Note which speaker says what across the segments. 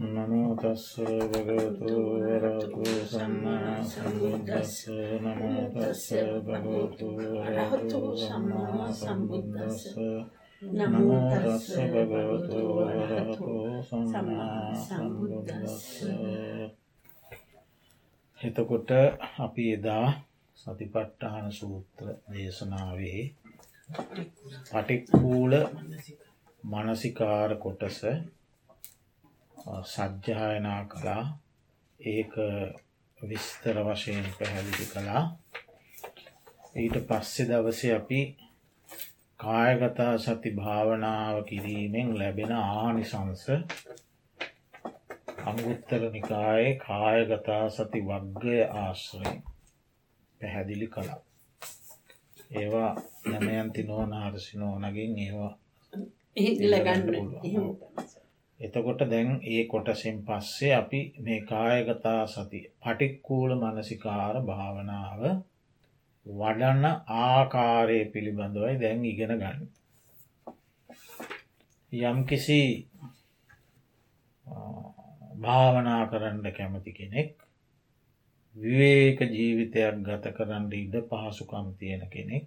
Speaker 1: නමෝතස්ස භගවතු වරතු සම්මා සම්බුද්දස්ස. නමෝතස්ස භගවතු වරතු සම්මා සම්බුද්දස්ස. නමෝතස්ස භගවතු වරතු සම්මා සම්බුද්දස්ස. එතකොට අපි එදා සතිපට්ටහන සූත්‍ර දේශනාවේ පටික්කූල මනසිකාර කොටස සජ්්‍යායනා කළා. ඒක විස්තර වශයෙන් පැහැදිලි කළා. ඊට පස්සෙ දවස අපි කායගතා සති භාවනාව කිරීමෙන් ලැබෙන ආනිසංස අංගුත්තර නිකායේ කායගතා සති වග්ගය ආශ්‍රයෙන් පැහැදිලි කළා. ඒවා නමයන්ති නෝනාරසි නෝනගින් ඒවා
Speaker 2: ඉලගන්න
Speaker 1: එතකොට දැන් ඒ කොටසෙන් පස්සේ අපි මේ කායගතා සතිය පටික්කූල මනසිකාර භාවනාව වඩන්න ආකාරය පිළිබඳවයි දැන් ඉගෙන ගන්න. යම් කිසි භාවනා කරන්න කැමති කෙනෙක් විවේක ජීවිතයක් ගත කරන්න ඉඩ පහසුකම් තියෙන කෙනෙක්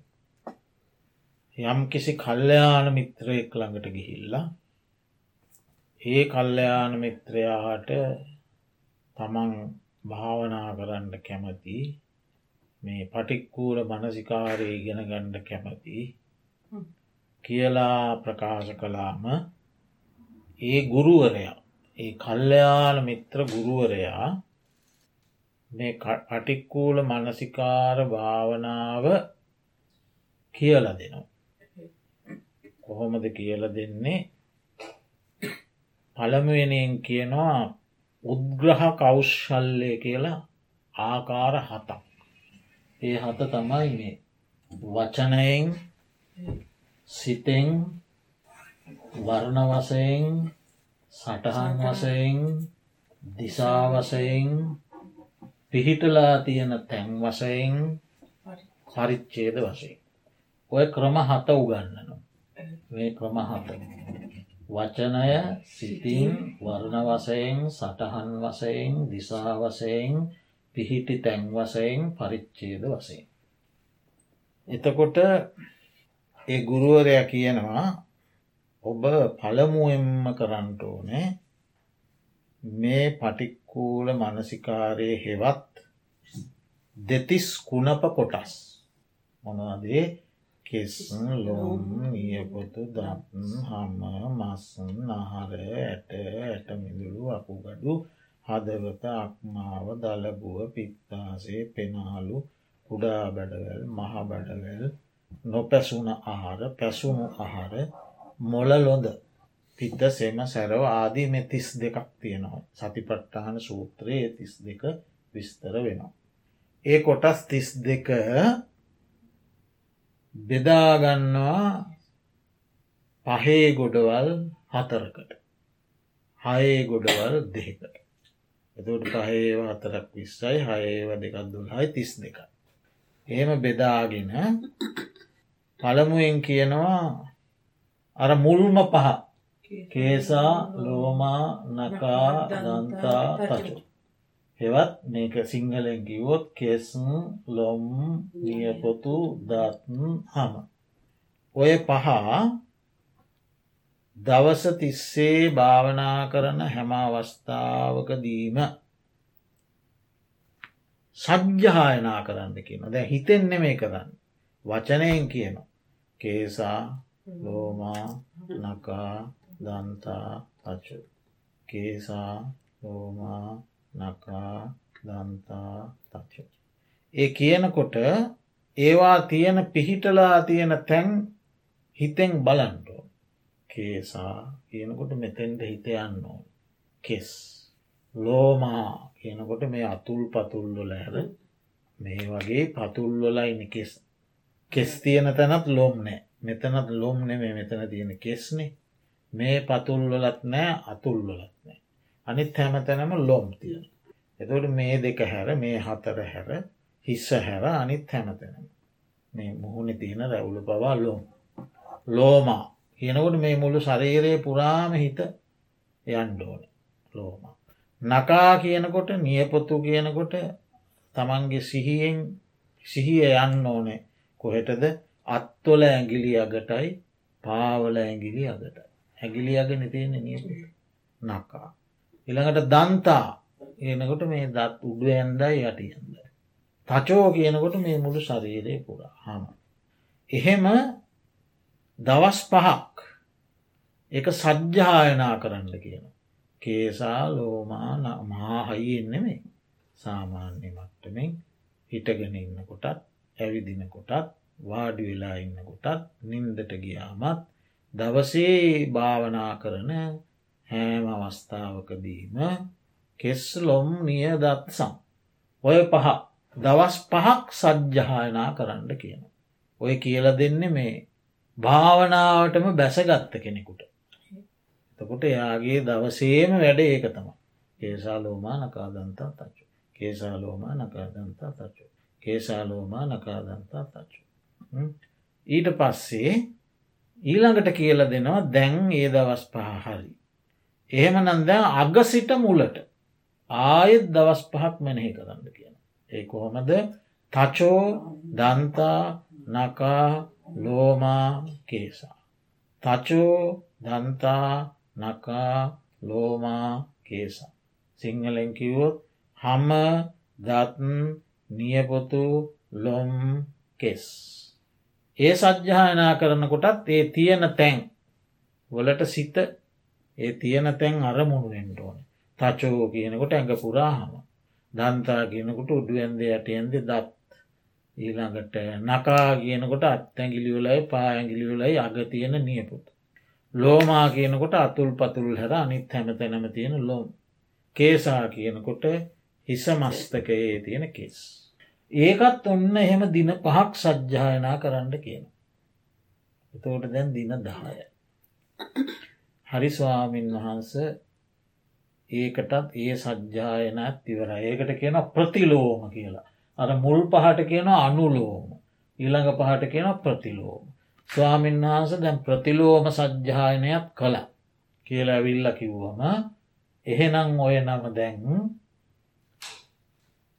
Speaker 1: යම් කිසි කල්්‍යයාන මිත්‍රයෙක් ළඟට ගිහිල්ලා ඒ කල්්‍යයාන මිත්‍රයාට තමන් භාවනා කරන්න කැමති මේ පටික්කූර මනසිකාරය ඉගෙන ගණ්ඩ කැමති කියලා ප්‍රකාශ කලාම ඒ ගුරුවරයා ඒ කල්්‍යයාන මිත්‍ර ගුරුවරයා මේ පටික්කූල මනසිකාර භාවනාව කියල දෙනවා. කොහොමද කියල දෙන්නේ පළමුවෙනෙන් කියනවා උද්ග්‍රහ කෞශ්ශල්ලය කියලා ආකාර හතක්. ඒ හත තමයි මේ වචනයෙන් සිතෙන් වර්ණ වසයෙන් සටහන් වසයෙන් දිසාවසයෙන් පිහිටලා තියෙන තැන් වසයෙන් පරිච්චේද වශයෙන්. ඔය ක්‍රම හත උගන්නනු. මේ ක්‍රම හත. වචනය සිතින් වර්ණ වසයෙන් සටහන් වසයෙන් දිසා වසයෙන් පිහිටි තැන් වසයෙන් පරිච්චේද වසයෙන්. එතකොට ඒ ගුරුවරය කියනවා ඔබ පළමුුවෙන්ම කරන්නට ඕනේ මේ පටික්කූල මනසිකාරය හෙවත් දෙතිස් කුණප කොටස් මොනවදේ කෙස් ලොම් නියපොතු දත්න් හම මස්සන් නහර ඇට ඇට මිදුළු අකුගඩු හදවත අක්මාව දලබුව පිත්තාසේ පෙනහලු කුඩා බැඩවැල් මහ බැඩවැල් නොපැසුන ආහාර පැසුණු ආහාර මොලලොඳ පිත්ත සෙම සැරව ආදී මෙ තිස් දෙකක් තියෙනවා සතිපට්ටහන සූත්‍රයේ තිස් දෙක විස්තර වෙනවා. ඒ කොටස් තිස් දෙක බෙදාගන්නවා පහේ ගොඩවල් හතරකට. හයේ ගොඩවල් දෙකට එතට පහේව හතරක් විස්සයි හයේව දෙකක් දුල්හයි තිස් දෙක එහෙම බෙදාගෙන පළමුුවෙන් කියනවා අර මුල්ම පහ. කේසා ලෝමා නකා දන්තා තචු හෙවත් මේක සිංහලෙන් කිවොත් කෙසන් ලොම් නියපොතු දත්න් හම. ඔය පහ දවස තිස්සේ භාවනා කරන හැම අවස්ථාවක දීම සජ්්‍යහායනා කරන්න කියන දැ හිතෙන්නේ මේ කරන්න. වචනයෙන් කියන කේසා ලෝමා නකා දන්තා තචු කේසා ලෝමා නකා දන්තා තච්ච. ඒ කියනකොට ඒවා තියෙන පිහිටලා තියෙන තැන් හිතෙන් බලන්ටෝ. කේසා කියනකොට මෙතෙන්ට හිතයන්න ඕ. කෙස්. ලෝමා කියනකොට මේ අතුල් පතුල්ලොල හැර මේ වගේ පතුල්ලොලයිනි කෙස්. කෙස් තියෙන තැනත් ලොම් නෑ මෙතනත් ලොම් නෙමේ මෙතන තියෙන කෙස්නේ මේ පතුල්ලොලත් නෑ අතුල්ලොලත් නෑ අනිත් හැමතැනම ලොම් තියෙන. එතට මේ දෙක හැර මේ හතර හැර හිස්ස හැර අනිත් හැමතැනම. මේ මුහුණ තියෙන රැවුල පවා ලොම්. ලෝමා කියනකොට මේ මුළු ශරීරයේ පුරාම හිත යන්ඩෝන. ලෝම. නකා කියනකොට නියපොත්තු කියනකොට තමන්ගේ සිහියෙන් සිහිය යන්න ඕනේ කොහෙටද අත්වොල ඇගිලි අගටයි පාවල ඇගිලි අගට ඇගිලි අගෙන තියෙන නියපොට නකා. ඉළඟට දන්තා කියනකොට මේ දත් උඩුව ඇන්දයි යටියන්ද. තචෝ කියනකොට මේ මුළු ශරීරය පුරා හම. එහෙම දවස් පහක් එක සජ්්‍යායනා කරන්න කියන. කේසා ලෝමා මහාහයිෙන් නෙමේ සාමාන්‍ය මට්ටමින් හිටගෙන ඉන්න කොටත් ඇවිදින කොටත් වාඩි වෙලා ඉන්න කොටත් නින්දට ගියාමත් දවසේ භාවනා කරන හෑම අවස්ථාවකදීම කෙස් ලොම් නිය දත්සම්. ඔය පහ දවස් පහක් සජ්්‍යහායනා කරන්න කියන. ඔය කියල දෙන්න මේ භාවනාවටම බැසගත්ත කෙනෙකුට. එතකොට එයාගේ දවසේම වැඩ ඒක තම. කේසාලෝමා නකාදන්තා තච්චු. කේසාලෝමා නකාදන්තා තච්චු. කේසාලෝමා නකාදන්තා තච්චු. ඊට පස්සේ ඊළඟට කියල දෙනවා දැන් ඒ දවස් පහහරි. එහෙම නන්ද අග සිට මුලට ආයෙත් දවස් පහක් මෙනෙහි කරන්න කියන. ඒ කොහොමද තචෝ දන්තා නකා ලෝමා කේසා. තචෝ දන්තා නකා ලෝමා කේසා. සිංහලෙන් කිවොත් හම දත්න් නියපොතු ලොම් කෙස්. ඒ සජ්්‍යායනා කරනකොටත් ඒ තියෙන තැන් වලට සිත ඒ තියෙන තැන් අරමුණු වෙන්ටෝන තචෝ කියනකොට ඇඟ පුරාහම දන්තා කියනකොට උඩුවෙන්ද යටයන්ද දත් ඊළඟට නකා කියනකොට අත්තැගිලිවලයි පාඇගිලිවලයි අග තියෙන නියපුත්. ලෝමා කියනකොට අතුල් පතුල් හැර අනිත් හැම තැනම තියෙන ලොම්. කේසා කියනකොට හිස මස්තකයේ තියෙන කෙස්. ඒකත් ඔන්න එහෙම දින පහක් සජ්්‍යායනා කරන්න කියන. එතෝට දැන් දින දහය. හරි ස්වාමීන් වහන්ස ඒකටත් ඒ සජ්්‍යායනත් තිවර ඒකට කියන ප්‍රතිලෝම කියලා. අර මුල් පහට කියන අනුලෝම. ඊළඟ පහට කියන ප්‍රතිලෝම. ස්වාමීන් වහන්ස දැන් ප්‍රතිලෝම සජ්්‍යායනයක් කළ කියලා ඇවිල්ල කිව්වම එහෙනම් ඔය නම දැන්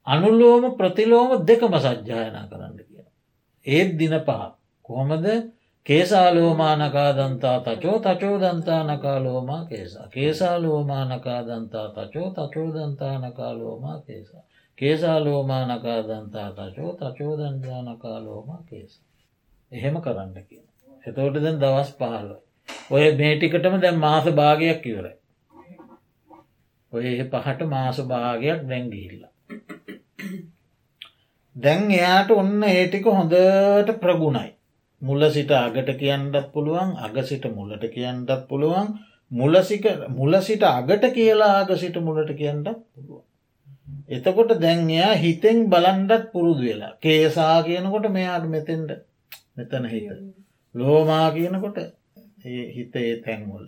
Speaker 1: අනුලෝම ප්‍රතිලෝම දෙකම සජ්්‍යායනා කරන්න කිය. ඒත් දින පහ කොහොමද කේසාලෝමානකා දන්තා තචෝ තචෝ දන්තානකා ලෝමා කේසා. කේසාලෝමානකා දන්තා තචෝ තචෝ දන්තානකා ලෝමා කේසා. කේසාලෝමානකා දන්තා තචෝ තචෝ දන්තානකා ලෝමා කේසා. එහෙම කරන්න කියන. එතෝට දැන් දවස් පහල. ඔය මේටිකටම දැන් මාස භාගයක් කිවරයි. ඔය පහට මාස භාගයක් දැන්ගිහිල්ලා. දැන් එයාට ඔන්න ඒටික හොඳට ප්‍රගුණයි. මුල සිට අගට කියන්නත් පුළුවන් අග සිට මුලට කියන්නත් පුළුවන් මුලසික මුල සිට අගට කියලා ආග සිට මුලට කියන්නත් පුළුවන්. එතකොට දැන් එයා හිතෙන් බලන්ඩත් පුරුදු වෙලා කේසා කියනකොට මෙයාට මෙතෙන්ට මෙතන හිත. ලෝමා කියනකොට හිත ඒ තැන්වල.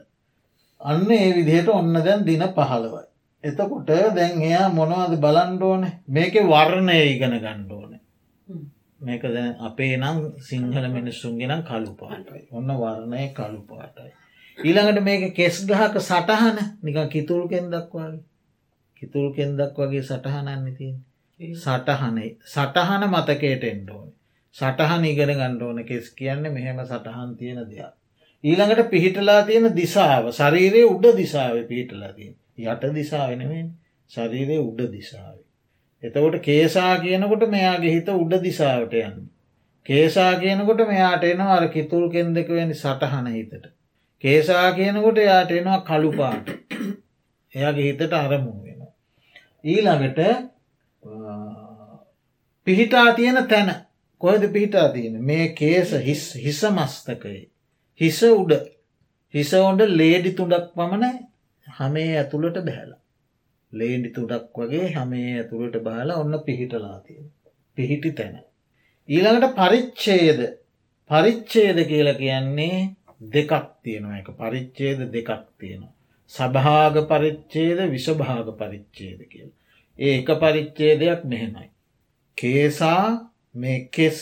Speaker 1: අන්න ඒ විදිහට ඔන්න දැන් දින පහළවයි. එතකොට දැන් එයා මොනවද බලන්ඩෝන මේක වර්ණය ඉගෙන ගණ්ඩෝන මේක දැන් අපේ නම් සිංහල මිනිස්සුන්ගෙනම් කළු පාටයි. ඔන්න වර්ණය කළු පාටයි. ඊළඟට මේක කෙස් ගහක සටහන නික කිතුල් කෙන්දක්වාගේ කිතුල් කෙන්දක් වගේ සටහනන්න තින් සටහනේ. සටහන මතකයට එන්ඩෝන සටහන ඉගෙන ගණ්ඩෝන කෙස් කියන්න මෙහෙම සටහන් තියෙන දෙයක්. ඊළඟට පිහිටලා තියෙන දිසාාව ශරීරයේ උඩ දිසාාව පිහිටලා තියෙන. යට දිසා වෙනවෙන් ශරීරය උඩ දිසාාව. එතකොට කේසා කියනකොට මෙයාගේ හිත උඩ දිසාාවට යන්න. කේසා කියනකොට මෙයාට එනවා අර කිතුල් කෙන්දක වැනි සටහන හිතට. කේසා කියනකොට යාට එනවා කළුපාට. එයාගේ හිතට අරමුණ වෙන. ඊළඟට පිහිටා තියෙන තැන කොයද පිහිටා තියෙන මේ කේස හිස මස්තකයි. හිස උඩ හිස ඔොන්ඩ ලේඩි තුඩක් පමණ හමේ ඇතුළට බැහලා. ලේඩි තුඩක් වගේ හමේ ඇතුළට බාලා ඔන්න පිහිටලා තියෙන. පිහිටි තැන. ඊළඟට පරිච්චේද පරිච්චේද කියල කියන්නේ දෙකක් තියෙනවා එක පරිච්චේද දෙකක් තියෙනවා. සභාග පරිච්චේද විශභාග පරිච්චේද කියල. ඒ එක පරිච්චේදයක් මෙහෙමයි. කේසා මේ කෙස්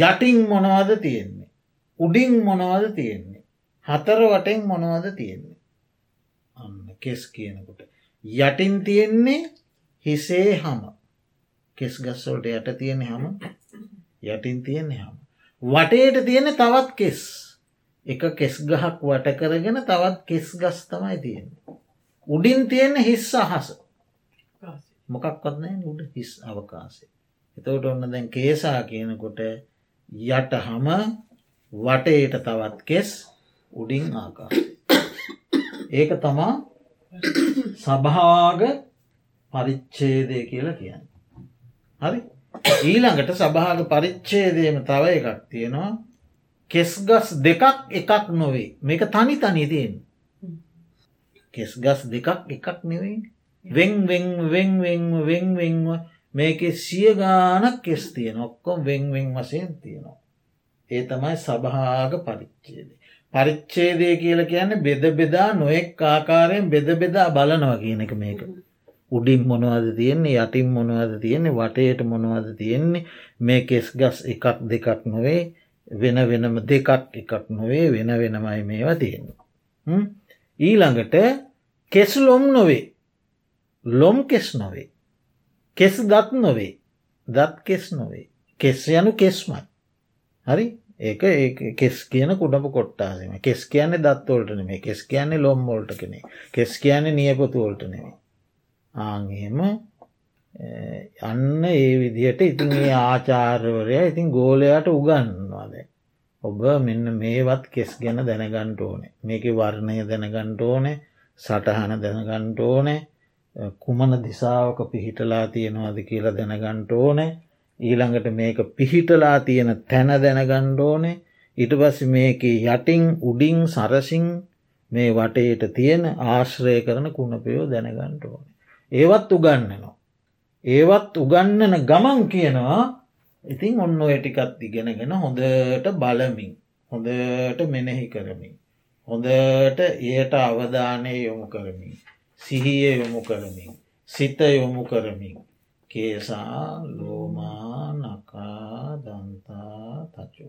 Speaker 1: යටින් මොනවද තියෙන්නේ. උඩින් මොනවද තියෙන්නේ. හතර වටෙන් මොනවද තියෙන්නේ. අන්න කෙස් කියනකොට. යටින් තියෙන්නේ හිසේ හම කෙස් ගස්වලට යට තියෙන හම යටින් තියෙන්නේ හම. වටේට තියෙන තවත් කෙස් එක කෙස් ගහක් වට කරගෙන තවත් කෙස් ගස් තමයි තියෙන්නේ. උඩින් තියෙන හිස් අහස මොකක්වත්නෑ උඩ හිස් අවකාසේ. එතවට ඔන්න දැන් කේසා කියනකොට යට හම වටේට තවත් කෙස් උඩින් ආකා. ඒක තමා සභාග පරිච්චේදය කියලා කියන්න. හරි ඊළඟට සභාග පරිච්චේදයම තව එකක් තියෙනවා කෙස්ගස් දෙකක් එකක් නොවේ මේක තනි තනිදයෙන් කෙස්ගස් දෙකක් එකක් නෙවෙයි වෙන් වෙන් වෙන් වෙන් වෙන් වෙන්ව මේක සිය ගානක් කෙස් තියෙන ඔක්කොම් වෙන් වෙන් වසයෙන් තියෙනවා. ඒ තමයි සභාග පරිච්චේද. පරිච්චේදය කියල කියන්න බෙද බෙදා නොෙක් ආකාරයෙන් බෙද බෙදා බලනවා කියන එක මේක. උඩින් මොනවද තියෙන්නේ යටින් මොනවද තියෙන්නේ වටයට මොනවද තියෙන්නේ මේ කෙස් ගස් එකක් දෙකක් නොවේ වෙන වෙනම දෙකක් එකක් නොවේ වෙන වෙනමයි මේවා තියෙනවා. ඊළඟට කෙස් ලොම් නොවේ ලොම් කෙස් නොවේ. කෙස් දත් නොවේ දත් කෙස් නොවේ. කෙස් යනු කෙස්මයි. හරි ඒක ඒ කෙස් කියන කුඩප කොට්ටාසම කෙස් කියන්නේ දත්වෝල්ට නෙමේ කෙස් කියන්නේ ලොම්මෝල්ට කෙනෙ කෙස් කියන්නේ නියපොතුවෝල්ට නෙමේ ආහෙම අන්න ඒ විදිහට ඉතින් ඒ ආචාර්වරය ඉතින් ගෝලයාට උගන්නවාද ඔබ මෙන්න මේවත් කෙස් ගැන දැනගන්ට ඕනේ. මේක වර්ණය දැනගන්ට ඕනේ සටහන දැනගන්ට ඕනේ කුමන දිසාවක පිහිටලා තියෙනවාද කියලා දැනගන්ට ඕනේ. ඊළඟට මේක පිහිටලා තියෙන තැන දැනගණ්ඩ ඕනේ ඉට පස්ස මේක යටින් උඩින් සරසිං මේ වටේට තියෙන ආශ්‍රය කරන කුණපයෝ දැනගණ්ඩ ඕනේ. ඒවත් උගන්නනවා. ඒවත් උගන්නන ගමන් කියනවා ඉතින් ඔන්න ඇටිකත් ඉගෙනගෙන හොඳට බලමින් හොඳට මෙනෙහි කරමින්. හොඳට එයට අවධානය යොමු කරමින්. සිහිය යොමු කරමින්. සිත යොමු කරමින්. කේසා ලෝමා නකා දන්තා තචු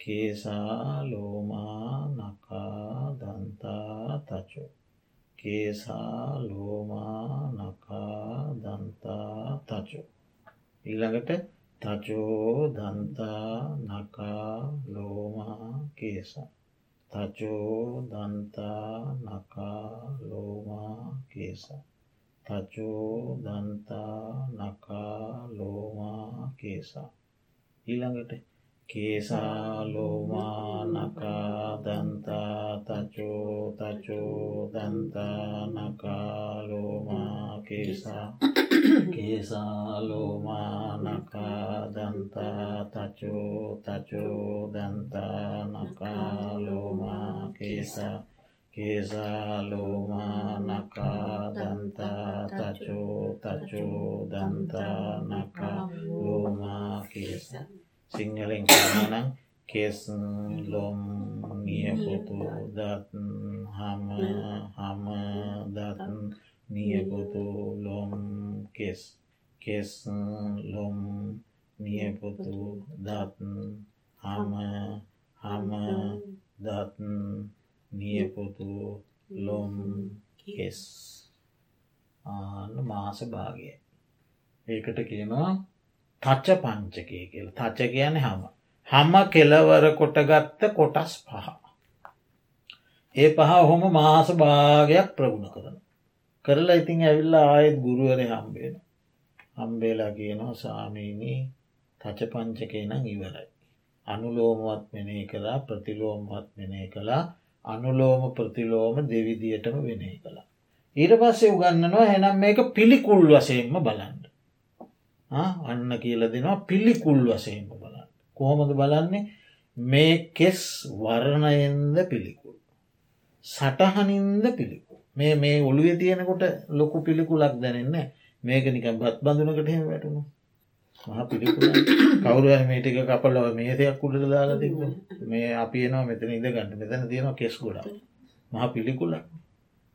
Speaker 1: කේසා ලෝමා නකා දන්තා තචු කේසා ලෝමා නකා දන්තා තචු ඊළඟට තචෝ දන්තා නකා ලෝමා කේසා තචෝ දන්තා නකා ලෝමා කේසා තචෝ දන්තා නකා ලෝමා කේසා ඊළඟට කේසා ලෝමා නකා දන්තා තචෝ තචෝ දන්තා නකා ලෝමා කේසා කේසා ලෝමා නකා දන්තා තචෝ තචෝ දන්තා නකා ලෝමා කේසා කේසාලෝමා නකා දන්තා තචෝ තචෝ දන්තා නකා ලෝමා කේස සිංහලෙන් කරනනම් කෙස් ලොම් නියපොතු දත් හම හම දත් නියපොතු ලොම් කෙස් කෙස් ලොම් නියපොතු දත් හම හම දත්න් නියපොතු ලොම් කෙස් ආන්න මාස භාගය. ඒකට කියනවා තච්ච පංචකය කියල. තච්ච කියන හම. හම කෙලවර කොටගත්ත කොටස් පහ. ඒ පහ හොම මාස භාගයක් ප්‍රගුණ කරන කරලා ඉතින් ඇවිල්ලා ආයෙත් ගුරුවර හම්බේන හම්බේලා කියනවා සාමීනී තච පංචකේ නම් ඉවරයි. අනුලෝමවත් මෙනේ කලා ප්‍රතිලෝමවත් මෙනේ කලා අනුලෝම ප්‍රතිලෝම දෙවිදියටම වෙනේ කළා. ඊට පස්සේ උගන්නනවා එනම් මේක පිළිකුල් වසයෙන්ම බලන්ඩ. අන්න කියල දෙනවා පිළිකුල් වසයෙන්ම බලන්න. කොහොමද බලන්නේ මේ කෙස් වරණයෙන්ද පිළිකුල්. සටහනින්ද පිළිකුල්. මේ මේ ඔළුවේ තියෙනකොට ලොකු පිළිකුලක් දැනන්න මේක නිකම් බත් බඳුනකට හෙම වැටුණු මහ පිළිකුල කවුරුව මේටික කපල්ලව මේ දෙයක් උඩට දාලා තිබ මේ අපි එනවා මෙතන ඉදගන්න මෙතන තියෙනවා කෙස් ගොඩා මහ පිළිකුල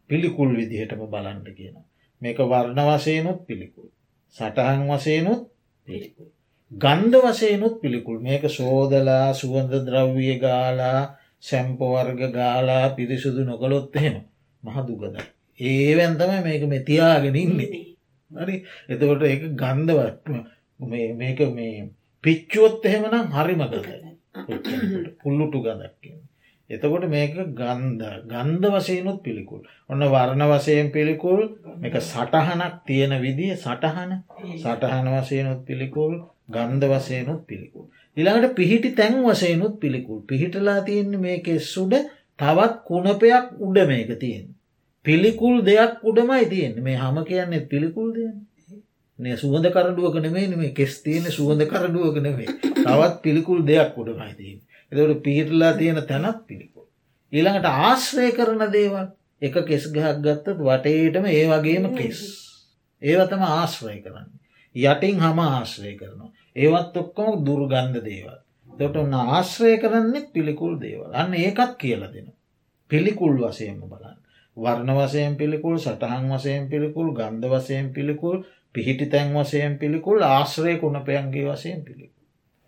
Speaker 1: පිළිකුල් විදිහටම බලන්ට කියන මේක වර්ණ වසයනුත් පිළිකුල්. සටහන් වසයනුත් පිළිකුල්. ගන්ධ වසයනුත් පිළිකුල්. මේක සෝදලා සුවන්ද ද්‍රව්විය ගාලා සැම්පවර්ග ගාලා පිරිසුදු නොකළොත් එහෙම මහ දුගදයි ඒවැන්තම මේක මෙතියාගෙන ඉන්නේ. හරි? එතකොට ඒ ගන්ධවත් මේක මේ පිච්චුවොත් එහෙමනම් හරිමගත පුල්ලුටු ගදක්කින් එතකොට මේක ගන්ධ ගන්ධ වසයනුත් පිළිකුල්. ඔන්න වර්ණ වසයෙන් පිළිකුල්. එක සටහනක් තියෙන විදිහ සටහන. සටහන වසයනුත් පිළිකුල් ගන්ධ වසයනුත් පිළිකුල්. ඉළඟට පිහිටි තැන් වසයනුත් පිළිකුල්. පිහිටලා තියෙන්නේ මේක සුඩ තවත් කුණපයක් උඩ මේක තියෙන්. පිළිකුල් දෙයක් උඩමයි තියෙන් මේ හම කියන්නේ පිළිකුල් දෙයන්න. නේ සුවඳ කරඩුවක නෙමේ මේ කෙස් තියෙන සුවඳ කරඩුවක නෙමේ තවත් පිළිකුල් දෙයක් උඩමයි තියෙන්. එතට පිහිටලා තියෙන තැනත් පිළිකුල්. ඊළඟට ආශ්‍රය කරන දේවල් එක කෙස් ගහක් ගත්තත් වටේටම ඒ වගේම කෙස්. ඒවතම ආශ්‍රය කරන්න. යටින් හම ආශ්‍රය කරනවා. ඒවත් ඔක්කොම දුර්ගන්ධ දේවල්. දොට ඔන්න ආශ්‍රය කරන්නෙත් පිළිකුල් දේවල් අන්න ඒකත් කියල දෙන. පිළිකුල් වසයෙන්ම බලන්න. වර්ණ වසයෙන් පිළිකුල් සටහන් වසයෙන් පිළිකුල් ගන්ධ වසයෙන් පිළිකුල් පිහිටි තැන් වසයෙන් පිළිකුල් ආශ්‍රය කුණපයන්ගේ වසයෙන් පිළිකුල්.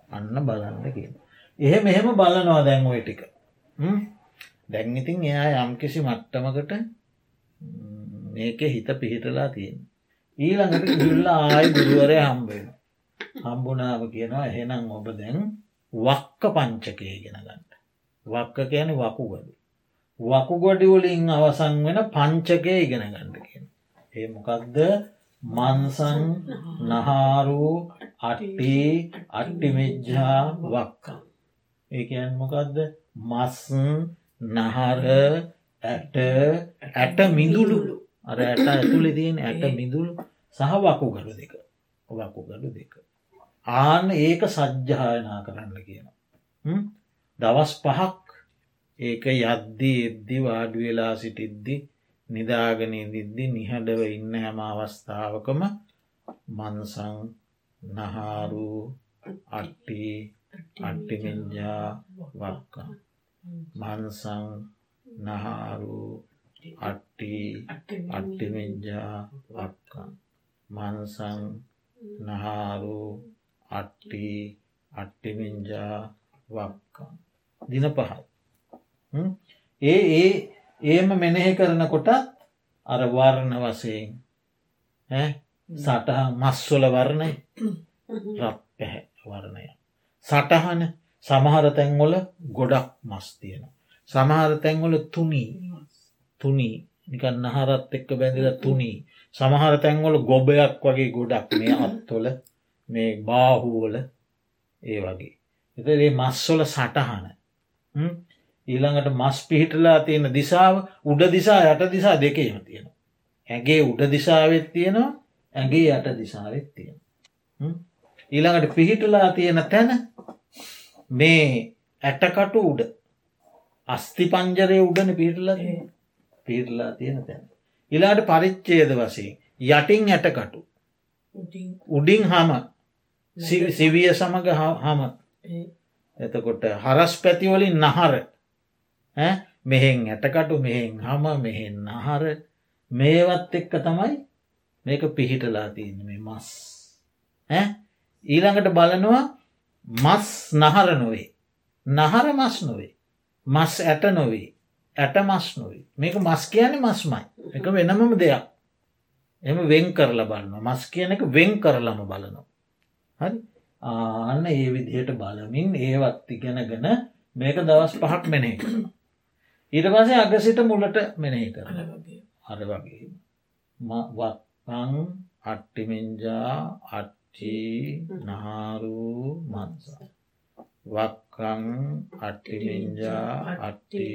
Speaker 1: අන්න බලන්න කියන. එහෙම එහෙම බලනවා දැන් ඔය ටික දැන්ඉතින් එයා යම්කිසි මට්ටමකට මේක හිත පිහිටලා තියෙන. ඊළඟට ගිල්ලා ආයි ගුරුවරය හම්බෙන. හම්බුනාව කියනවා එහෙනම් ඔබ දැන් වක්ක පංචකය ගෙන ගන්නට. වක්ක කියන වකුගඩු. වකුගොඩිවලින් අවසං වෙන පංචකය ඉගෙන ගණඩ කියෙන්. ඒ මොකක්ද මන්සන් නහාරු අට්ටි අට්ටිමෙජ්ජා වක්කා. ඒකයන් මොකක්ද මස් නහර ඇට ඇට මිදුලු අර ඇට ඇතුළෙ තියෙන ඇට මිදුළු සහ වකුගඩු දෙක වකුගඩු දෙක. ආන ඒක සජ්්‍යායනා කරන්න කියන. දවස් පහක් ඒක යද්දී එද්දි වාඩුවෙලා සිටිද්දි නිදාගෙන දිද්දි නිහඬව ඉන්න හැම අවස්ථාවකම මන්සං නහාරු අට්ටි අට්ටිමින්ජා වක්කා. මන්සං නහාරු අට්ටි අට්ටිමින්ජා වක්කා. මන්සං නහාරු අට්ටි අට්ටිමින්ජා වක්කා. දින පහත් ඒ ඒ ඒම මෙනෙහි කරනකොටත් අර වර්ණ වසයෙන් සටහ මස්වල වර්ණය. රත් පැහැ වර්ණය. සටහන සමහර තැන්වල ගොඩක් මස් තියෙන. සමහර තැන්වල තුනී. තුනී. නිකන් නහරත් එක්ක බැඳල තුනී. සමහර තැන්වල ගොබයක් වගේ ගොඩක්. මේ අත්වල මේ බාහුවල ඒ වගේ. එතේ මස්වල සටහන ඊළඟට මස් පිහිටලා තියෙන දිසාාව උඩ දිසා යට දිසා දෙකේම තියෙන. ඇගේ උඩ දිසාවෙත් තියෙනවා ඇගේ යට දිසාවෙත් තියෙන. ඊළඟට පිහිටලා තියෙන තැන මේ ඇටකටු උඩ අස්ති පංජරය උඩන පිහිටලා පිහිටලා තියෙන තැන. ඉලාට පරිච්චේද වසේ යටින් ඇටකටු උඩින් හම සිවිය සමඟ හම එතකොට හරස් පැතිවලින් නහර මෙහෙන් ඇටකටු මෙහෙන් හම මෙහෙන් නහර. මේවත් එක්ක තමයි මේක පිහිටලා තියන්න මේ මස්. ඊළඟට බලනවා මස් නහර නොවේ. නහර මස් නොවේ. මස් ඇට නොවේ. ඇට මස් නොවේ. මේක මස් කියන මස්මයි. එක වෙනමම දෙයක්. එම වෙන් කරලා බලන්න මස් කියන එක වෙන් කරලම බලනවා. හරි? ආන්න ඒ විදිහට බලමින් ඒවත් ඉගෙනගෙන මේක දවස් පහක් මෙනේ කරන ඊට පසේ අගසිට මුලට මෙනෙහි කරන අර වගේ. වත්පං අට්ටිමින්ජා අට් චී නහාරු මන්ස වක්කං අට්ටිමින්ජා අට්ටි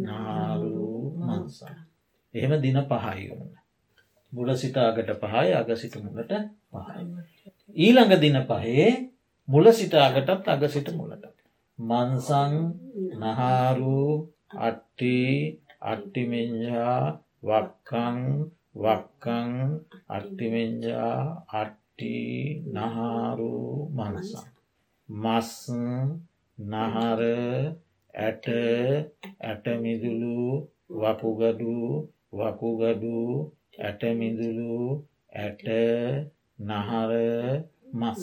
Speaker 1: නාරු මන්සා එහෙම දින පහයි වන්න බුල සිතාගට පහයි අග සිට මුලට පහයි. ඊළඟ දින පහේ මුල සිතාගටත් අග සිට මුලට. මන්සං නහාරු අට්ටි අට්ටිමින්ජා වක්කං වක්කං අට්ටිමින්ජා අට්ටි ටි නහාරු මනසා. මස් නහර ඇට ඇටමිදුලු වකුගඩු වකුගඩු ඇටමිදුලු ඇට නහර මස්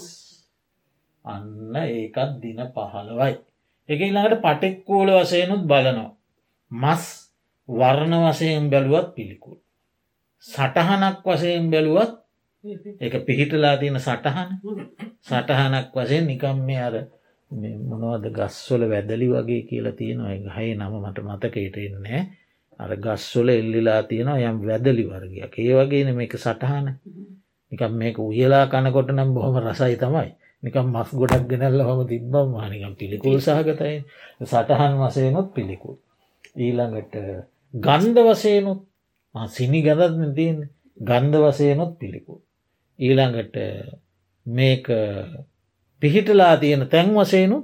Speaker 1: අන්න ඒකත් දින පහළවයි. එක ළඟට පටෙක්කෝල වසයනුත් බලනවා. මස් වර්ණ වසයෙන් බැලුවත් පිළිකුල්. සටහනක් වශයෙන් බැලුවත් එක පිහිටලා තියෙන සටහන. සටහනක් වශයෙන් නිකම් මේ අර මොනවද ගස්වල වැදලි වගේ කියලා තියෙනවා. හයි නම මට මතකයට එන්නේ අර ගස්වල එල්ලිලා තියෙනවා යම් වැදලි වර්ගයක්. ඒ වගේන මේක සටහන. නිකම් මේක උයලා කනකොට නම් බොහොම රසයි තමයි. නිකම් මස් ගොඩක් ගෙනල්ල හොම තිබ්බම් මානිකම් පිළිකුල් සහගතයි. සටහන් වසයනොත් පිළිකුල්. ඊළඟට ගන්ධ වසයනුත් සිනි ගඳත් තියෙන් ගන්ධ වසයනොත් පිළිකුල්. ඊළඟට මේක පිහිටලා තියෙන තැන් වසයනු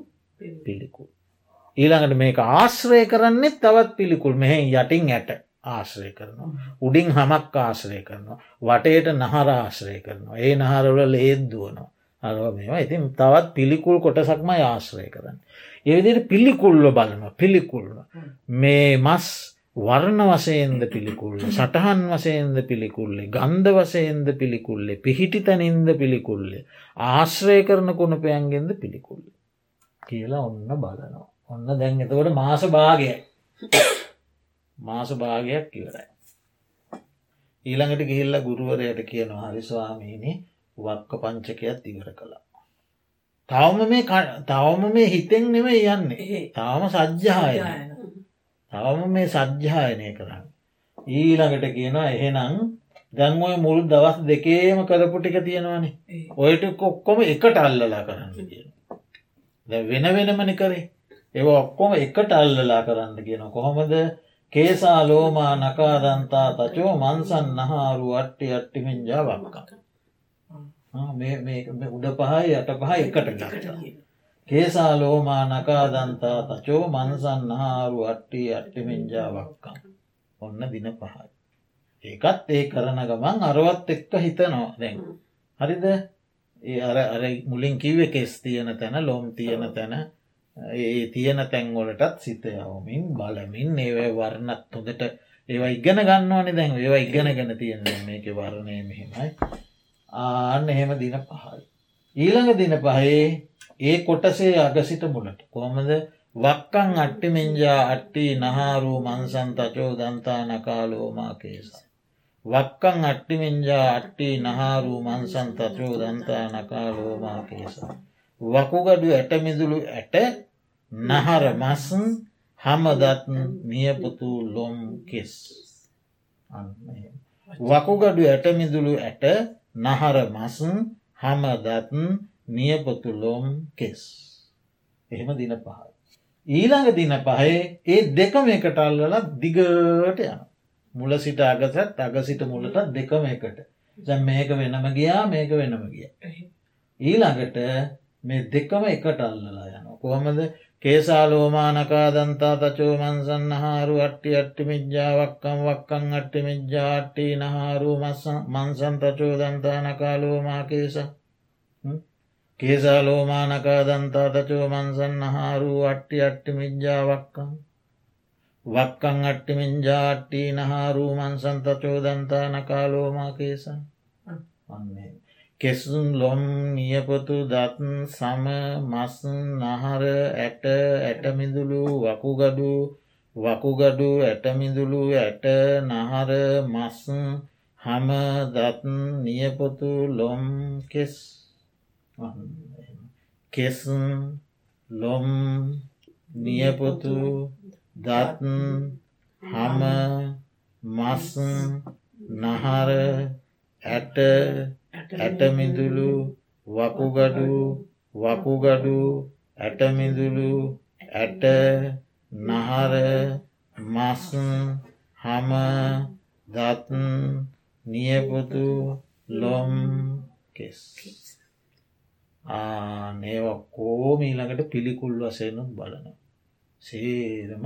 Speaker 1: පිළිකුල්. ඊළඟට මේක ආශ්‍රය කරන්නෙත් තවත් පිළිකුල්. මෙහ යටින් ඇට ආශ්‍රය කරනවා. උඩින් හමක් ආශ්‍රය කරනවා. වටේට නහර ආශ්‍රය කරනවා. ඒ නහරවල ලේද්දුවනවා අරව මේවා. ඉතින් තවත් පිළිකුල් කොටසක්ම ආශ්‍රය කරන්න. ඒවිදිට පිළිකුල්ල බලනවා. පිළිකුල්ල මේ මස් වර්ණ වසයෙන්ද පිළිකුල්ල සටහන් වසයෙන්ද පිළිකුල්ලේ ගන්ධ වසයෙන්ද පිළිකුල්ලේ පිහිටි තැනින්ද පිළිකුල්ලේ ආශ්‍රය කරන කුණපයන්ගෙන්ද පිළිකුල්ල කියලා ඔන්න බලනවා. ඔන්න දැන් එතකොට මාස භාගය මාස භාගයක් ඉවරයි. ඊළඟට ගිහිල්ල ගුරුවරයට කියනවා හරි ස්වාමීනි වක්ක පංචකයක් ඉවර කළා. තවම මේ තවම මේ හිතෙන් නෙම යන්නේ. තාම සජ්්‍යායන තවම මේ සජ්්‍යායනය කරන්න. ඊළඟට කියනවා එහෙනම් දැන්ඔය මුල් දවස් දෙකේම කරපු ටික තියෙනවානේ. ඔයට කොක්කොම එකට අල්ලලා කරන්න කියන. වෙන වෙනමනි කරේ ඒ ඔක්කොම එකට අල්ලලා කරන්න කියන කොහොමද? කේසා ලෝමා නකාදන්තා තචෝ මන්සන් නහාරු අට්ටි අට්ටිමින්ජා වක්කා. උඩ පහයි යට පහ එකට ගත්තා. කේසා ලෝමා නකාදන්තා තචෝ මන්සන් හාරු අට්ටි අට්ටිමින්ජාවක්කම්. ඔන්න දින පහයි. ඒකත් ඒ කරන ගමන් අරවත් එක්ක හිතනවා දැන්. හරිද ඒ අර අර මුලින් කිව්ව කෙස් තියෙන තැන ලොම් තියෙන තැන ඒ තියෙන තැන්වලටත් සිතයවමින් බලමින් ඒවයි වර්ණත් හොඳට ඒවා ඉගෙන ගන්නවනි දැන් ඒවා ඉගෙන ගැන තියෙන මේක වර්ණය මෙහෙමයි ආන්න එහෙම දින පහයි. ඊළඟ දින පහේ ඒ කොටසේ අගසිට මුලට කොමද වක්කං අට්ටි මෙංජා අට්ටි නහාරූ මන්සන් තචෝ දන්තා නකාලෝමා කේසා. වක්කං අට්ටිමින්ජා අට්ටි නහාරූ මන්සන් තචෝ දන්තා නකාලෝමා කේසා. වකුගඩු ඇටමිදුළු ඇට නහර මසන් හමදත් නියපුතු ලොම් කෙස්. වකුගඩු ඇටමිදුළු ඇට නහර මසන් හමදත් නියපොතුලොම් කෙස්. එහෙම දින පහයි. ඊළඟ දින පහේ ඒ දෙකම එකට අල්ලල දිගට යන. මුල සිට අගසත් අග සිට මුලට දෙකම එකට. දැ මේක වෙනම ගියා මේක වෙනම ගිය. ඊළඟට මේ දෙකම එකට අල්ලලා යන. කොහමද කේසාලෝමානකාදන්තා තචෝ මන්සන්න හාරු අට්ටි අට්ටි මිජ්ජාවක්කම් වක්කං අට්ටි මිජ්ජාට්ටි නහාරු මන්සන් තචෝ දන්තානකාලෝමා කේස. කේසාලෝමානකාදන්තා තචෝ මන්සන්න හාරු අට්ටි අට්ටි මිජ්ජාවක්කම් වක්කං අට්ටි මින්ජාට්ටි නහාරු මන්සන් තචෝ දන්තානකාලෝමා කේසන් වන්නේ කෙසුන් ලොම් නියපොතු දත් සම මස් නහර ඇට ඇටමිදුළු වකුගඩු වකුගඩු ඇටමිදුළු ඇට නහර මස් හම දත් නියපොතු ලොම් කෙස් කෙසුන් ලොම් නියපොතු දත් හම මස් නහර ඇට ඇටමිදුළු වකුගඩු වකුගඩු ඇටමිදුළු ඇට නහර මස් හම දත් නියපොතු ලොම් කෙස්. ආනේව කෝම ඊළඟට පිළිකුල් වසයනුත් බලන. සේරම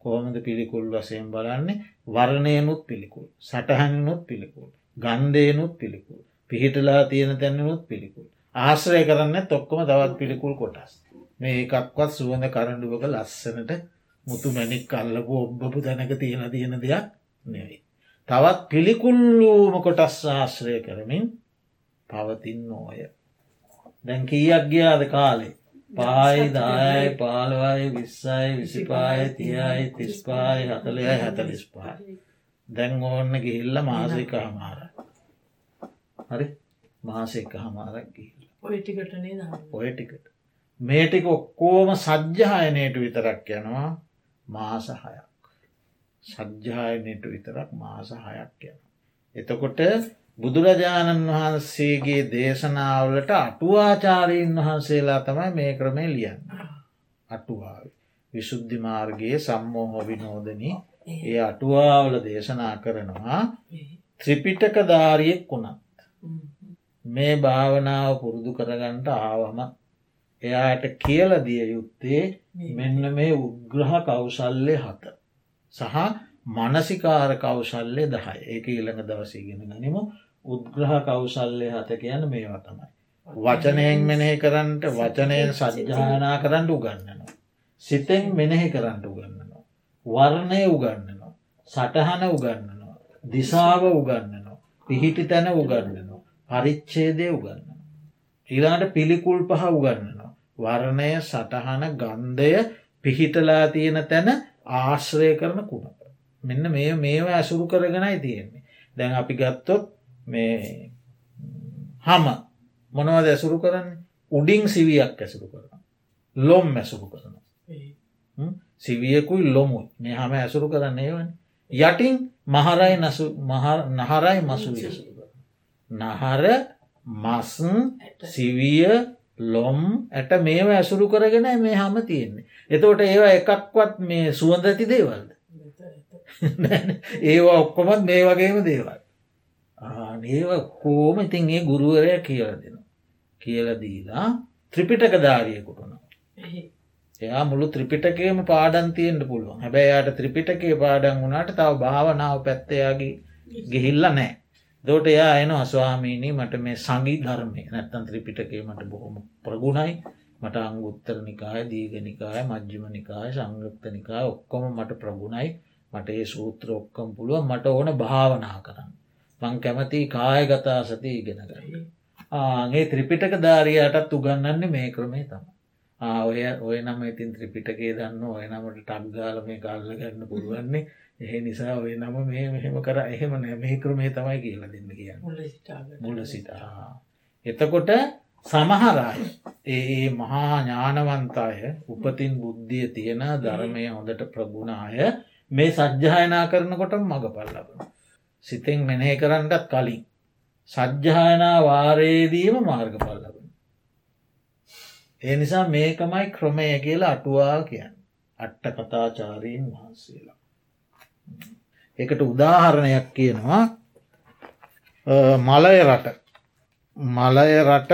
Speaker 1: කෝමද පිළිකුල් වසයෙන් බලන්නේ? වර්ණයනුත් පිළිකුල් සටහනුත් පිළිකුල් ගන්දයනුත් පිළිකුල්. පිහිටලා තියෙන තැන්නනුත් පිළිකුල්. ආශ්‍රය කරන්න තොක්කොම තවත් පිළිකුල් කොටස්. මේ එකක්වත් සුවඳ කරඩුවක ලස්සනට මුතු මැනික් අල්ලපු ඔබ්බපු තැනක තියෙන තියෙන දෙයක් නෙවෙයි. තවත් පිළිකුල්ලූම කොටස් ආශ්‍රය කරමින් පවතින් නෝය. දැන් කීයක් ගියාද කාලේ පායි දායයි පාලවයි විස්සයි විසිපාය තියයි තිස්පායි හතලයයි හැතලිස් පායි. දැන් ඕන්න ගිහිල්ල මාසක හමාර හරි මාසක හමාරක් ගිහිල්ල
Speaker 2: ඔයටිකටනේ
Speaker 1: ඔය ටිකට මේ ටික ඔක්කෝම සජ්්‍යායනයට විතරක් යනවා මාස හයක් සජ්්‍යායනයට විතරක් මාස හයක් යන. එතකොට බුදුරජාණන් වහන්සේගේ දේශනාවලට අටුවාචාරීන් වහන්සේලා තමයි මේ ක්‍රමය ලියන්න. අටුවාව. විශුද්ධි මාර්ගයේ සම්මෝහ විනෝදනී ඒ අටුවාවල දේශනා කරනවා ත්‍රිපිටක ධාරියෙක් වුණත්. මේ භාවනාව පුරුදු කරගන්නට ආවම එයාට කියල දිය යුත්තේ මෙන්න මේ උග්‍රහ කෞසල්ලය හත. සහ මනසිකාර කෞශල්ලය දහයි ඒක ඊළඟ දවසීගෙන ගනිමු උද්ග්‍රහ කෞශල්ලය හත කියන මේවා තමයි. වචනයෙන් මෙනෙහි කරන්නට වචනයෙන් සජ්‍යානා කරන්න උගන්නනවා. සිතෙන් මෙනෙහි කරන්න උගන්නනවා. වර්ණය උගන්නනවා. සටහන උගන්නනවා. දිසාව උගන්නනවා. පිහිටි තැන උගන්නනවා. පරිච්චේදය උගන්නවා. ඊලාට පිළිකුල් පහ උගන්නනවා. වර්ණය සටහන ගන්ධය පිහිටලා තියෙන තැන ආශ්‍රය කරන කුණප. මෙන්න මේ මේවා ඇසුරු කරගෙනයි තියෙන්නේ. දැන් අපි ගත්තොත් මේ හම මොනවද ඇසුරු කරන්නේ උඩින් සිවියක් ඇසුරු කරන. ලොම් ඇසුරු කරන. සිවියකුයි ලොමුයි මේ හම ඇසුරු කරන්න ඒවන. යටින් මහරයි නහරයි මසු කර. නහර මසන් සිවිය ලොම් ඇට මේව ඇසුරු කරගෙන මේ හම තියෙන්නේ. එතවට ඒවා එකක්වත් මේ සුවඳ ඇති දේවල්ද. ඒවා ඔක්කොමත් මේ වගේම දේවල්. ඒව කෝම ඉතින් ඒ ගුරුවරය කියල දෙන. කියල දීලා ත්‍රිපිටක ධාරියකුටන. එයා මුළු ත්‍රිපිටකේම පාඩන් තියෙන්ට පුළුවන් හැබැයි යායට ත්‍රිපිටකේ පාඩන් වුණට තව භාවනාව පැත්තයාගේ ගිහිල්ල නෑ. දෝට එයා එන අස්වාමීනී මට මේ සංගී ධර්මය නැත්තන් ත්‍රිපිටකේ මට බොහොම ප්‍රගුණයි මට අංගුත්තර නිකාය දීගනිකාය මජ්්‍යම නිකාය සංගත්ත නිකාය ඔක්කොම මට ප්‍රගුණයි මට ඒ සූත්‍ර ඔක්කම් පුළුව මට ඕන භාවනා කරන්න. මං කැමති කායගතා සති ඉගෙන ගන්න. ආගේ ත්‍රිපිටක ධාරයාටත් උගන්නන්නේ මේ ක්‍රමේ තම. ඔය ඔය නම ඉතින් ත්‍රිපිටකේ දන්න ඔය නමට ටක්ගාල මේ කල්ල ගන්න පුළුවන්නේ එහ නිසා ඔය නම මේ මෙහෙම කර එහෙම නෑ මේ ක්‍රමේ තමයි කියලා දෙන්න කියන්න මුල සිතා. එතකොට සමහරයි ඒ මහා ඥානවන්තාය උපතින් බුද්ධිය තියෙන ධර්මය හොඳට ප්‍රගුණාය මේ සජ්්‍යායනා කරනකොට මඟ පල්ලබන. සිතෙන් මෙනෙහි කරන්නටත් කලින්. සජ්්‍යායනා වාරයේදීම මාර්ග පල්ලබන. ඒ නිසා මේකමයි ක්‍රමය කියලා අටුවා කියන්න. අට්ට කතාචාරීන් වහන්සේලා. එකට උදාහරණයක් කියනවා මලය රට මලය රට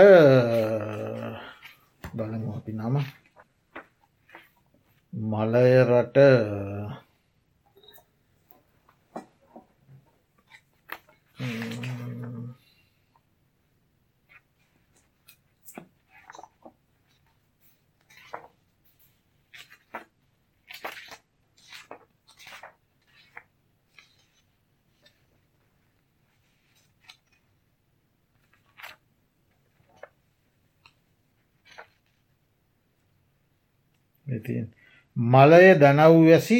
Speaker 1: බලමු අපි නම මලය රට මලය දනව්වැසි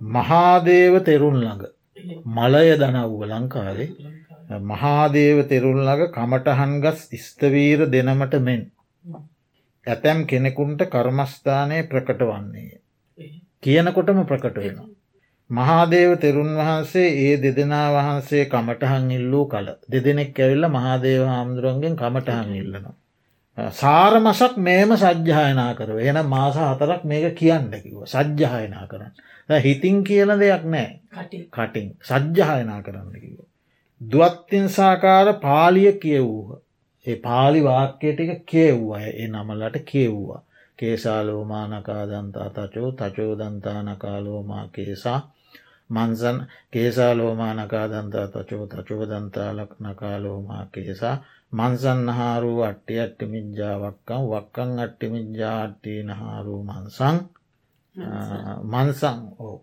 Speaker 1: මහාදේව තෙරුන් ළඟ මලය දනව්ව ලංකාවේ මහාදේව තෙරුන් ළඟ කමටහන්ගස් ස්තවීර දෙනමට මෙන් ඇතැම් කෙනෙකුන්ට කර්මස්ථානය ප්‍රකට වන්නේ. කියනකොටම ප්‍රකට වෙනවා. මහාදේව තෙරුන් වහන්සේ ඒ දෙදෙනා වහන්සේ කමටහන් ඉල්ලූ කල දෙදෙනෙක් ඇවිල්ල මහාදේව හාමුදුරුවන්ගෙන් කමටහන් ඉල්ලනවා. සාරමසක් මේම සජ්්‍යායනා කරව එන මාස හතරක් මේක කියන්නකිව සජ්්‍යායනා කරන්න. හිතින් කියන දෙයක් නෑ කටින් සජ්්‍යායනා කරන්නකිව. දුවත්තින් සාකාර පාලිය කියවූහ. ඒ පාලි වාක්‍යයට එක කියව්වා ඒ නමලට කියව්වා. කේසාලෝමානකා දන්තා තචෝ තචෝදන්තා නකාලෝමා කේසා මන්සන් කේසාලෝමානකා දන්තා තචෝ තචෝදන්තාලක් නකාලෝමා කේසා මන්සන්නහාරූ අට්ටි අට්ටි මිජ්ජාවක්කම් වක්කං අට්ටි මිජ්ජාට්ටී නහාරූ මන්සං මන්සං ඕ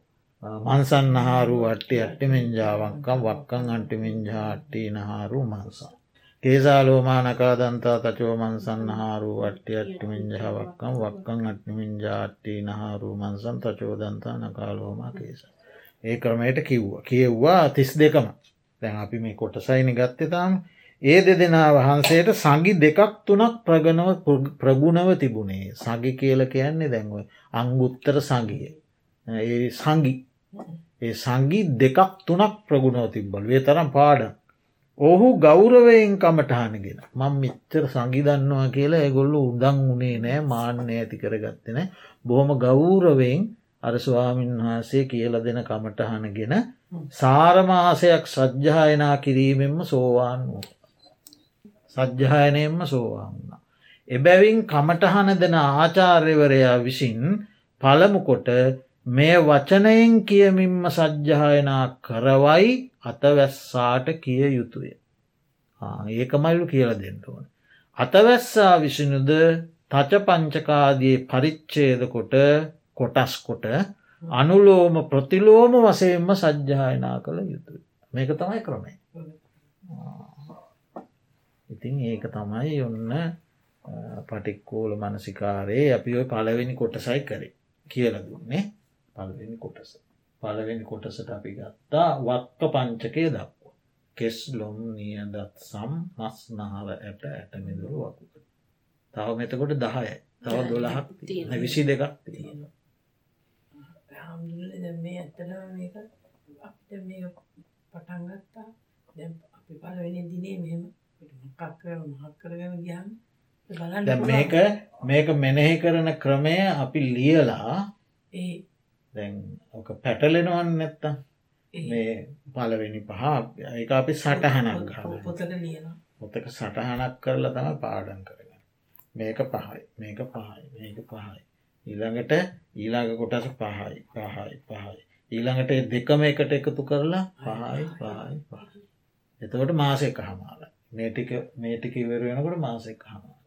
Speaker 1: මන්සන්නහාරු අට්ටි අට්ටි මින්ජාවක්කම් වක්කං අන්ටි මින්ජාට්ටී නහාරු මන්සං. කේසාලෝමානකා දන්තා තචෝ මන්සන්නහාරු අට්ටි අට්ටි මින්ජාවක්කම් වක්කං අට්ටි මින්ජාට්ටී නහාරු මන්සන් තචෝදන්තා නකාලෝමා කේස. ඒ ක්‍රමයට කිව්ව. කියව්වා තිස් දෙකම. දැන් අපි මේ කොටසයිනි ගත්තතාම ඒ දෙදෙනා වහන්සේට සඟි දෙකක් තුනක් ප්‍රගනව ප්‍රගුණව තිබුණේ. සඟි කියල කියන්නේ දැන්ව අංගුත්තර සඟිය ඒ සඟි ඒ සංගි දෙකක් තුනක් ප්‍රගුණව තිබ්බල්. වේ තරම් පාඩ ඔහු ගෞරවයෙන් කමටහනගෙන මං මිත්තර සංගිදන්නවා කියලා ඇගොල්ලු උදං වනේ නෑ මාන්‍ය ඇති කරගත්තන බොහොම ගෞරවෙන් අර ස්වාමීන් වහන්සේ කියල දෙන කමටහනගෙන සාරමාසයක් සජ්්‍යායනා කිරීමෙන්ම සෝවාන් වූ. සජ්්‍යායනයෙන්ම සෝවාන් වුණ. එබැවින් කමටහන දෙන ආචාර්යවරයා විසින් පළමුකොට මේ වචනයෙන් කියමින්ම සජ්්‍යායනා කරවයි අතවැස්සාට කිය යුතුය. ඒකමයිලු කියල දෙන්නටුවන. අතවැස්සා විසිනුද තච පංචකාදී පරිච්චේද කොට කොටස් කොට අනුලෝම ප්‍රතිලෝම වසයෙන්ම සජ්්‍යායනා කළ යුතුයි. මේක තමයි ක්‍රමේ. ඉතින් ඒක තමයි ඔන්න පටික්කෝල මනසිකාරයේ අපි ඔය පලවෙනි කොටසයි කරේ කියල දුන්නේ පලවෙනි කොටස. පලවෙනි කොටසට අපි ගත්තා වක්ක පංචකය දක්ව. කෙස් ලොම් නියදත් සම් මස් නාව ඇට ඇටමිදුරු වකුක. තව මෙතකොට දහය තව දොළහක් විසි දෙකක් තියෙනවා.
Speaker 2: මේ මේක අපිට මේ පටන්ගත්තා දැ අපි පලවෙනි දිනේ මෙහෙම මොකක් මහක් කරගෙන ගියන්
Speaker 1: මේක මේක මෙනෙහි කරන ක්‍රමය අපි ලියලා
Speaker 2: ඒ
Speaker 1: දැන් ඕක පැටලෙනවන් නැත්තම්? මේ පලවෙනි පහ එක අපි සටහනක්
Speaker 2: පොතට ලියන
Speaker 1: පොතක සටහනක් කරලා තම පාඩන් කරගන්න. මේක පහයි මේක පහයි මේක පහයි. ඊළඟට ඊළඟ කොටස පහයි පහයි පහයි. ඊළඟට දෙකම එකට එකතු කරලා පහයි පහයි පහයි එතකොට මාසෙක හමාල මේටික මේටික ඉවර වෙනකොට මාසෙක් හමාල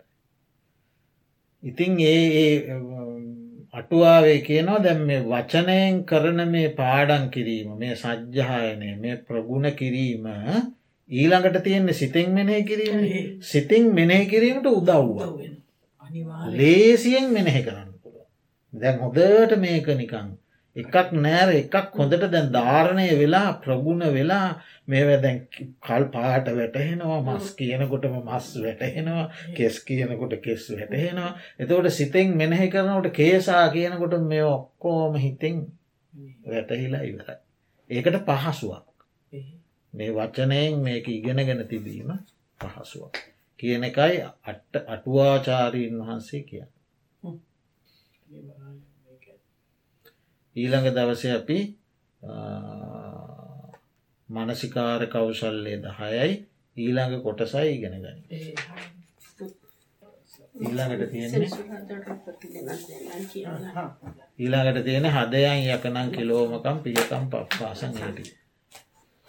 Speaker 1: ඉතිං ඒ අටුවාවේ කියනවා දැම් මේ වචනයෙන් කරන මේ පාඩන් කිරීම මේ සජ්්‍යහායනය මේ ප්‍රගුණ කිරීම ඊළඟට තියෙන්නේ සිතෙන් මෙනෙහි කිරීම. සිතින් මෙනෙහි කිරීමට උදව්වා ලේසියෙන් මෙනෙහි කරන්න පුළුව දැන් හොදට මේක නිකං එකක් නෑර එකක් හොඳට දැන් ධාරණය වෙලා ප්‍රගුණ වෙලා මේව දැන් කල් පාට වැටහෙනවා මස් කියනකොටම මස් වැටහෙනවා කෙස් කියනකොට කෙස් වැටහෙනවා එතකොට සිතෙන් මෙනෙහි කරනකොට කේසා කියනකොට මේ ඔක්කෝම හිතෙන් වැටහිලා ඉවරයි. ඒකට පහසුවක් මේ වචනයෙන් මේක ඉගෙනගෙන තිබීම පහසුවක්. කියන එකයි අට අටුවාචාරීන් වහන්සේ කියන්න. ඊළඟ දවස අපි මනසිකාර කවුසල්ලේ දහයයි ඊළඟ කොටසයි ඉගෙන ගනි. ඊළඟට තියෙන්නේ ඊළඟට තියෙන හදයන් යකනං කිලෝමකම් පියකම් පපාසන් යටි.